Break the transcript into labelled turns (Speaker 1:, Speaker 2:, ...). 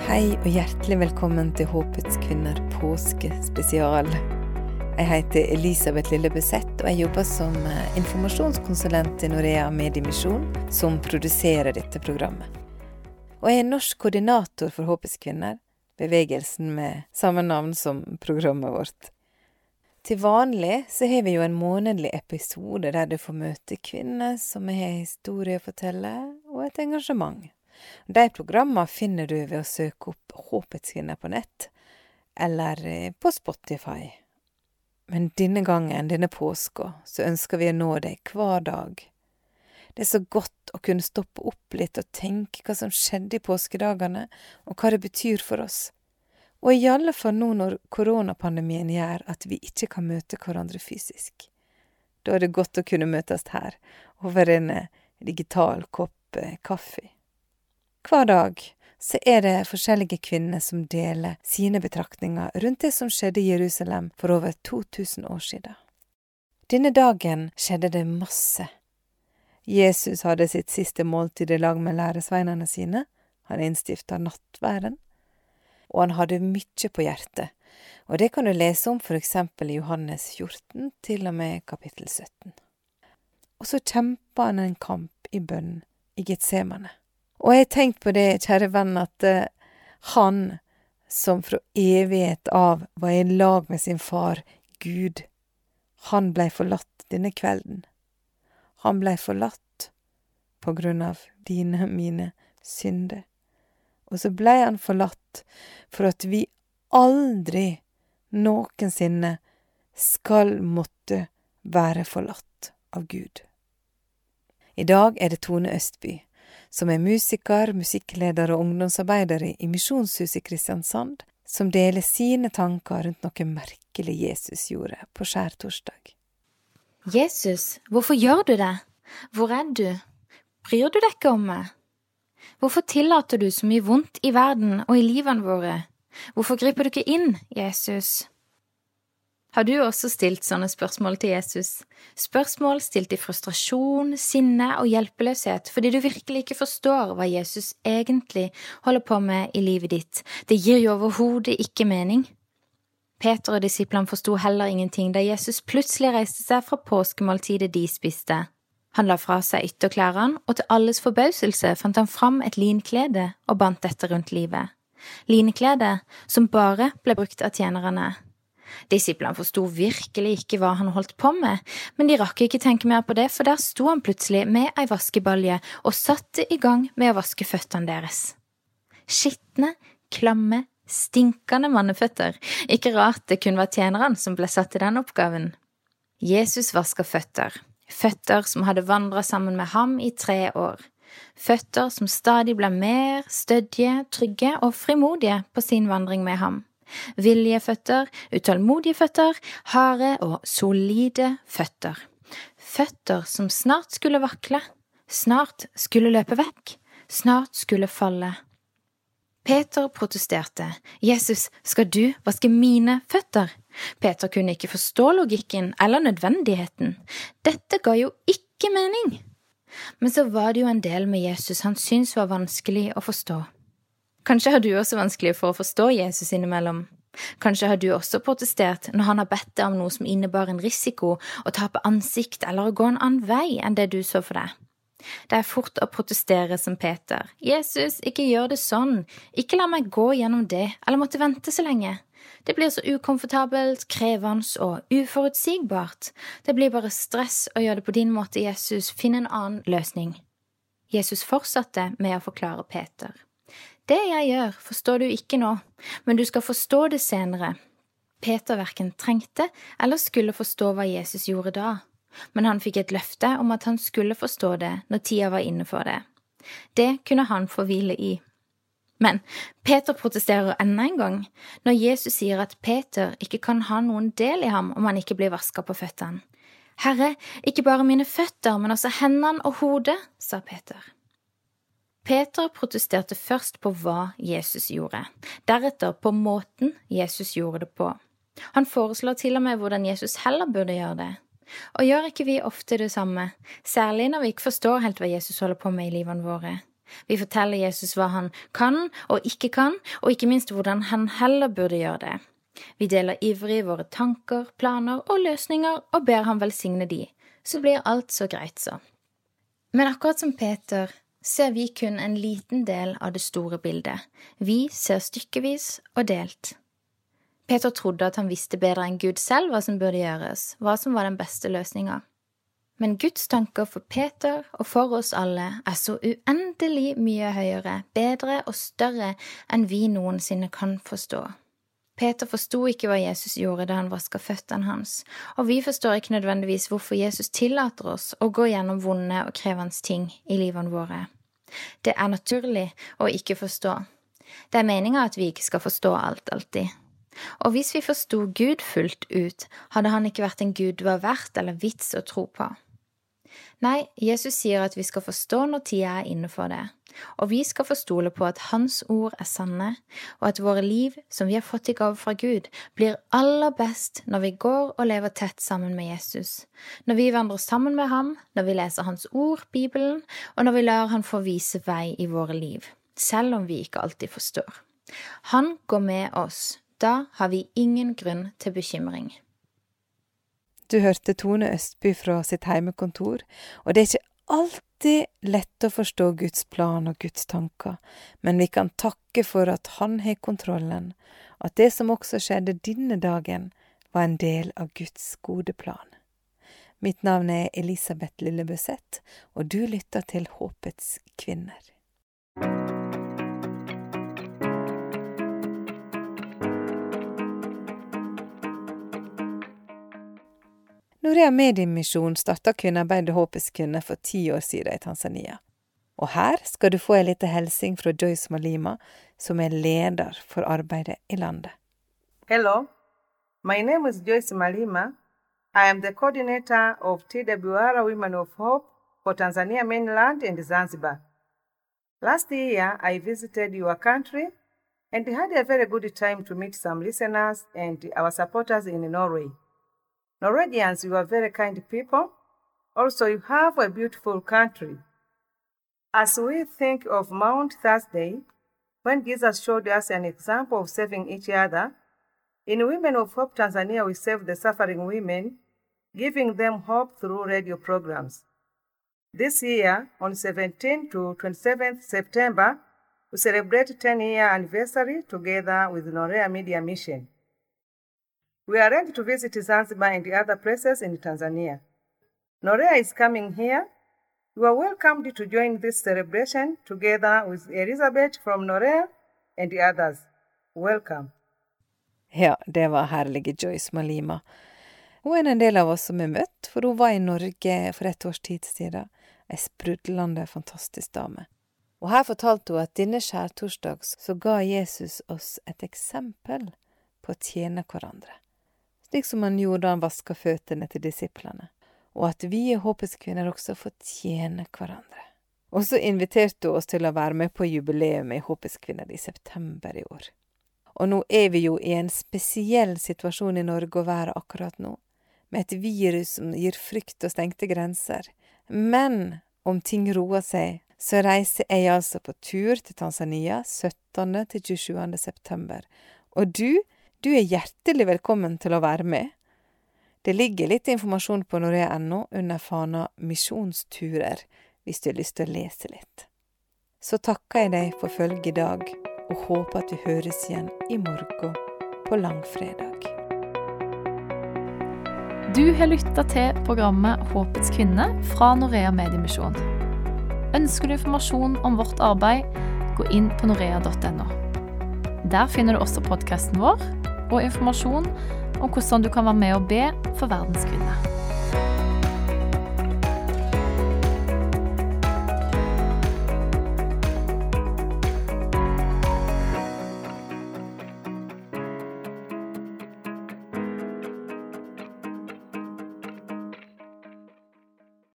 Speaker 1: Hei og hjertelig velkommen til Håpets kvinner påskespesial. Jeg heter Elisabeth Lille Besett, og jeg jobber som eh, informasjonskonsulent i Norea Mediemisjon, som produserer dette programmet. Og jeg er norsk koordinator for Håpets kvinner, bevegelsen med samme navn som programmet vårt. Til vanlig så har vi jo en månedlig episode der du får møte kvinner som har historie å fortelle, og et engasjement. De programmene finner du ved å søke opp Håpets kvinner på nett, eller eh, på Spotify. Men denne gangen, denne påska, så ønsker vi å nå deg hver dag. Det er så godt å kunne stoppe opp litt og tenke hva som skjedde i påskedagene, og hva det betyr for oss. Og i alle fall nå når koronapandemien gjør at vi ikke kan møte hverandre fysisk. Da er det godt å kunne møtes her, over en eh, digital kopp eh, kaffe. Hver dag så er det forskjellige kvinner som deler sine betraktninger rundt det som skjedde i Jerusalem for over 2000 år siden. Denne dagen skjedde det masse. Jesus hadde sitt siste måltid i lag med læresveinene sine, han innstifta nattværen, og han hadde mye på hjertet, og det kan du lese om for eksempel i Johannes 14 til og med kapittel 17. Og så kjempa han en kamp i bønn i Getsemane. Og jeg har tenkt på det, kjære venn, at uh, han som fra evighet av var i lag med sin far, Gud, han blei forlatt denne kvelden. Han blei forlatt på grunn av dine og mine synder. Og så blei han forlatt for at vi aldri noensinne skal måtte være forlatt av Gud. I dag er det Tone Østby som er musiker, musikkleder og ungdomsarbeider i Misjonshuset i Kristiansand, som deler sine tanker rundt noe merkelig Jesus gjorde på skjærtorsdag.
Speaker 2: Jesus, hvorfor gjør du det? Hvor er du? Bryr du deg ikke om meg? Hvorfor tillater du så mye vondt i verden og i livene våre? Hvorfor griper du ikke inn, Jesus? Har du også stilt sånne spørsmål til Jesus? Spørsmål stilt i frustrasjon, sinne og hjelpeløshet fordi du virkelig ikke forstår hva Jesus egentlig holder på med i livet ditt. Det gir jo overhodet ikke mening. Peter og disiplene forsto heller ingenting da Jesus plutselig reiste seg fra påskemåltidet de spiste. Han la fra seg ytterklærne, og til alles forbauselse fant han fram et linklede og bandt dette rundt livet. Linkledet som bare ble brukt av tjenerne. Disiplene forsto virkelig ikke hva han holdt på med, men de rakk ikke tenke mer på det, for der sto han plutselig med ei vaskebalje og satte i gang med å vaske føttene deres. Skitne, klamme, stinkende manneføtter, ikke rart det kun var tjeneren som ble satt til den oppgaven. Jesus vaska føtter, føtter som hadde vandra sammen med ham i tre år. Føtter som stadig ble mer stødige, trygge og frimodige på sin vandring med ham villige føtter, utålmodige føtter, harde og solide føtter. Føtter som snart skulle vakle, snart skulle løpe vekk, snart skulle falle. Peter protesterte. Jesus, skal du vaske mine føtter? Peter kunne ikke forstå logikken eller nødvendigheten. Dette ga jo ikke mening. Men så var det jo en del med Jesus han syntes var vanskelig å forstå. Kanskje har du også vanskelig for å forstå Jesus innimellom. Kanskje har du også protestert når han har bedt deg om noe som innebar en risiko, å tape ansikt eller å gå en annen vei enn det du så for deg. Det er fort å protestere som Peter. Jesus, ikke gjør det sånn, ikke la meg gå gjennom det eller måtte vente så lenge. Det blir så ukomfortabelt, krevende og uforutsigbart. Det blir bare stress å gjøre det på din måte, Jesus, finn en annen løsning. Jesus fortsatte med å forklare Peter. Det jeg gjør, forstår du ikke nå, men du skal forstå det senere. Peter verken trengte eller skulle forstå hva Jesus gjorde da, men han fikk et løfte om at han skulle forstå det når tida var inne for det. Det kunne han få hvile i. Men Peter protesterer enda en gang når Jesus sier at Peter ikke kan ha noen del i ham om han ikke blir vaska på føttene. Herre, ikke bare mine føtter, men også hendene og hodet, sa Peter. Peter protesterte først på hva Jesus gjorde, deretter på måten Jesus gjorde det på. Han foreslår til og med hvordan Jesus heller burde gjøre det. Og gjør ikke vi ofte det samme, særlig når vi ikke forstår helt hva Jesus holder på med i livene våre? Vi forteller Jesus hva han kan og ikke kan, og ikke minst hvordan han heller burde gjøre det. Vi deler ivrig våre tanker, planer og løsninger og ber ham velsigne de, så blir alt så greit, så. Men akkurat som Peter ser vi kun en liten del av det store bildet. Vi ser stykkevis og delt. Peter trodde at han visste bedre enn Gud selv hva som burde gjøres, hva som var den beste løsninga. Men Guds tanker for Peter og for oss alle er så uendelig mye høyere, bedre og større enn vi noensinne kan forstå. Peter forsto ikke hva Jesus gjorde da han vaska føttene hans, og vi forstår ikke nødvendigvis hvorfor Jesus tillater oss å gå gjennom vonde og krevende ting i livene våre. Det er naturlig å ikke forstå. Det er meninga at vi ikke skal forstå alt alltid. Og hvis vi forsto Gud fullt ut, hadde han ikke vært en Gud det var verdt eller vits å tro på. Nei, Jesus sier at vi skal forstå når tida er inne for det, og vi skal få stole på at Hans ord er sanne, og at våre liv, som vi har fått i gave fra Gud, blir aller best når vi går og lever tett sammen med Jesus, når vi vandrer sammen med ham, når vi leser Hans ord, Bibelen, og når vi lar Han få vise vei i våre liv, selv om vi ikke alltid forstår. Han går med oss, da har vi ingen grunn til bekymring.
Speaker 1: Du hørte Tone Østby fra sitt heimekontor, og det er ikke alltid lett å forstå Guds plan og Guds tanker, men vi kan takke for at Han har kontrollen, at det som også skjedde denne dagen, var en del av Guds gode plan. Mitt navn er Elisabeth Lillebøseth, og du lytter til Håpets kvinner. Norea Mediemisjon starta kvinnearbeidet Håpets kvinner for ti år siden i Tanzania. Og her skal du få ei lita hilsing fra Joyce Malima, som er leder for arbeidet i landet.
Speaker 3: Hello, my name is Joyce Malima. I am the coordinator of TWR Women of Hope for Tanzania mainland and Zanzibar. Last year, I visited your country and had a very good time to meet some listeners and our supporters in Norway. Norwegians, you are very kind people. Also, you have a beautiful country. As we think of Mount Thursday, when Jesus showed us an example of saving each other, in Women of Hope Tanzania, we save the suffering women, giving them hope through radio programs. This year, on 17 to 27th September, we celebrate 10 year anniversary together with Norea Media Mission. We arranged to visit Zanzibar and other places in Tanzania. Norea is coming here. You are welcomed to join this celebration together with Elizabeth from Norea and the others. Welcome.
Speaker 1: Ja, det var herlige Joyce Malima. Hun er en del av oss som er møtt, for hun var i Norge for et års tid siden. Ei sprudlende, fantastisk dame. Og her fortalte hun at denne skjærtorsdag så ga Jesus oss et eksempel på å tjene hverandre slik som han gjorde da han vaska føttene til disiplene, og at vi i Håpets kvinner også får tjene hverandre. Og så inviterte hun oss til å være med på jubileet i Håpets kvinner i september i år. Og nå er vi jo i en spesiell situasjon i Norge å være akkurat nå, med et virus som gir frykt og stengte grenser. Men om ting roer seg, så reiser jeg altså på tur til Tanzania 17. til 27. september. Og du du er hjertelig velkommen til å være med. Det ligger litt informasjon på norea.no under fana Misjonsturer, hvis du har lyst til å lese litt. Så takker jeg deg for følget i dag, og håper at vi høres igjen i morgen på langfredag.
Speaker 4: Du har lytta til programmet Håpets kvinne fra Norea Mediemisjon. Ønsker du informasjon om vårt arbeid, gå inn på norea.no. Der finner du også podkasten vår og informasjon om hvordan du kan være med og be for verdens kvinner.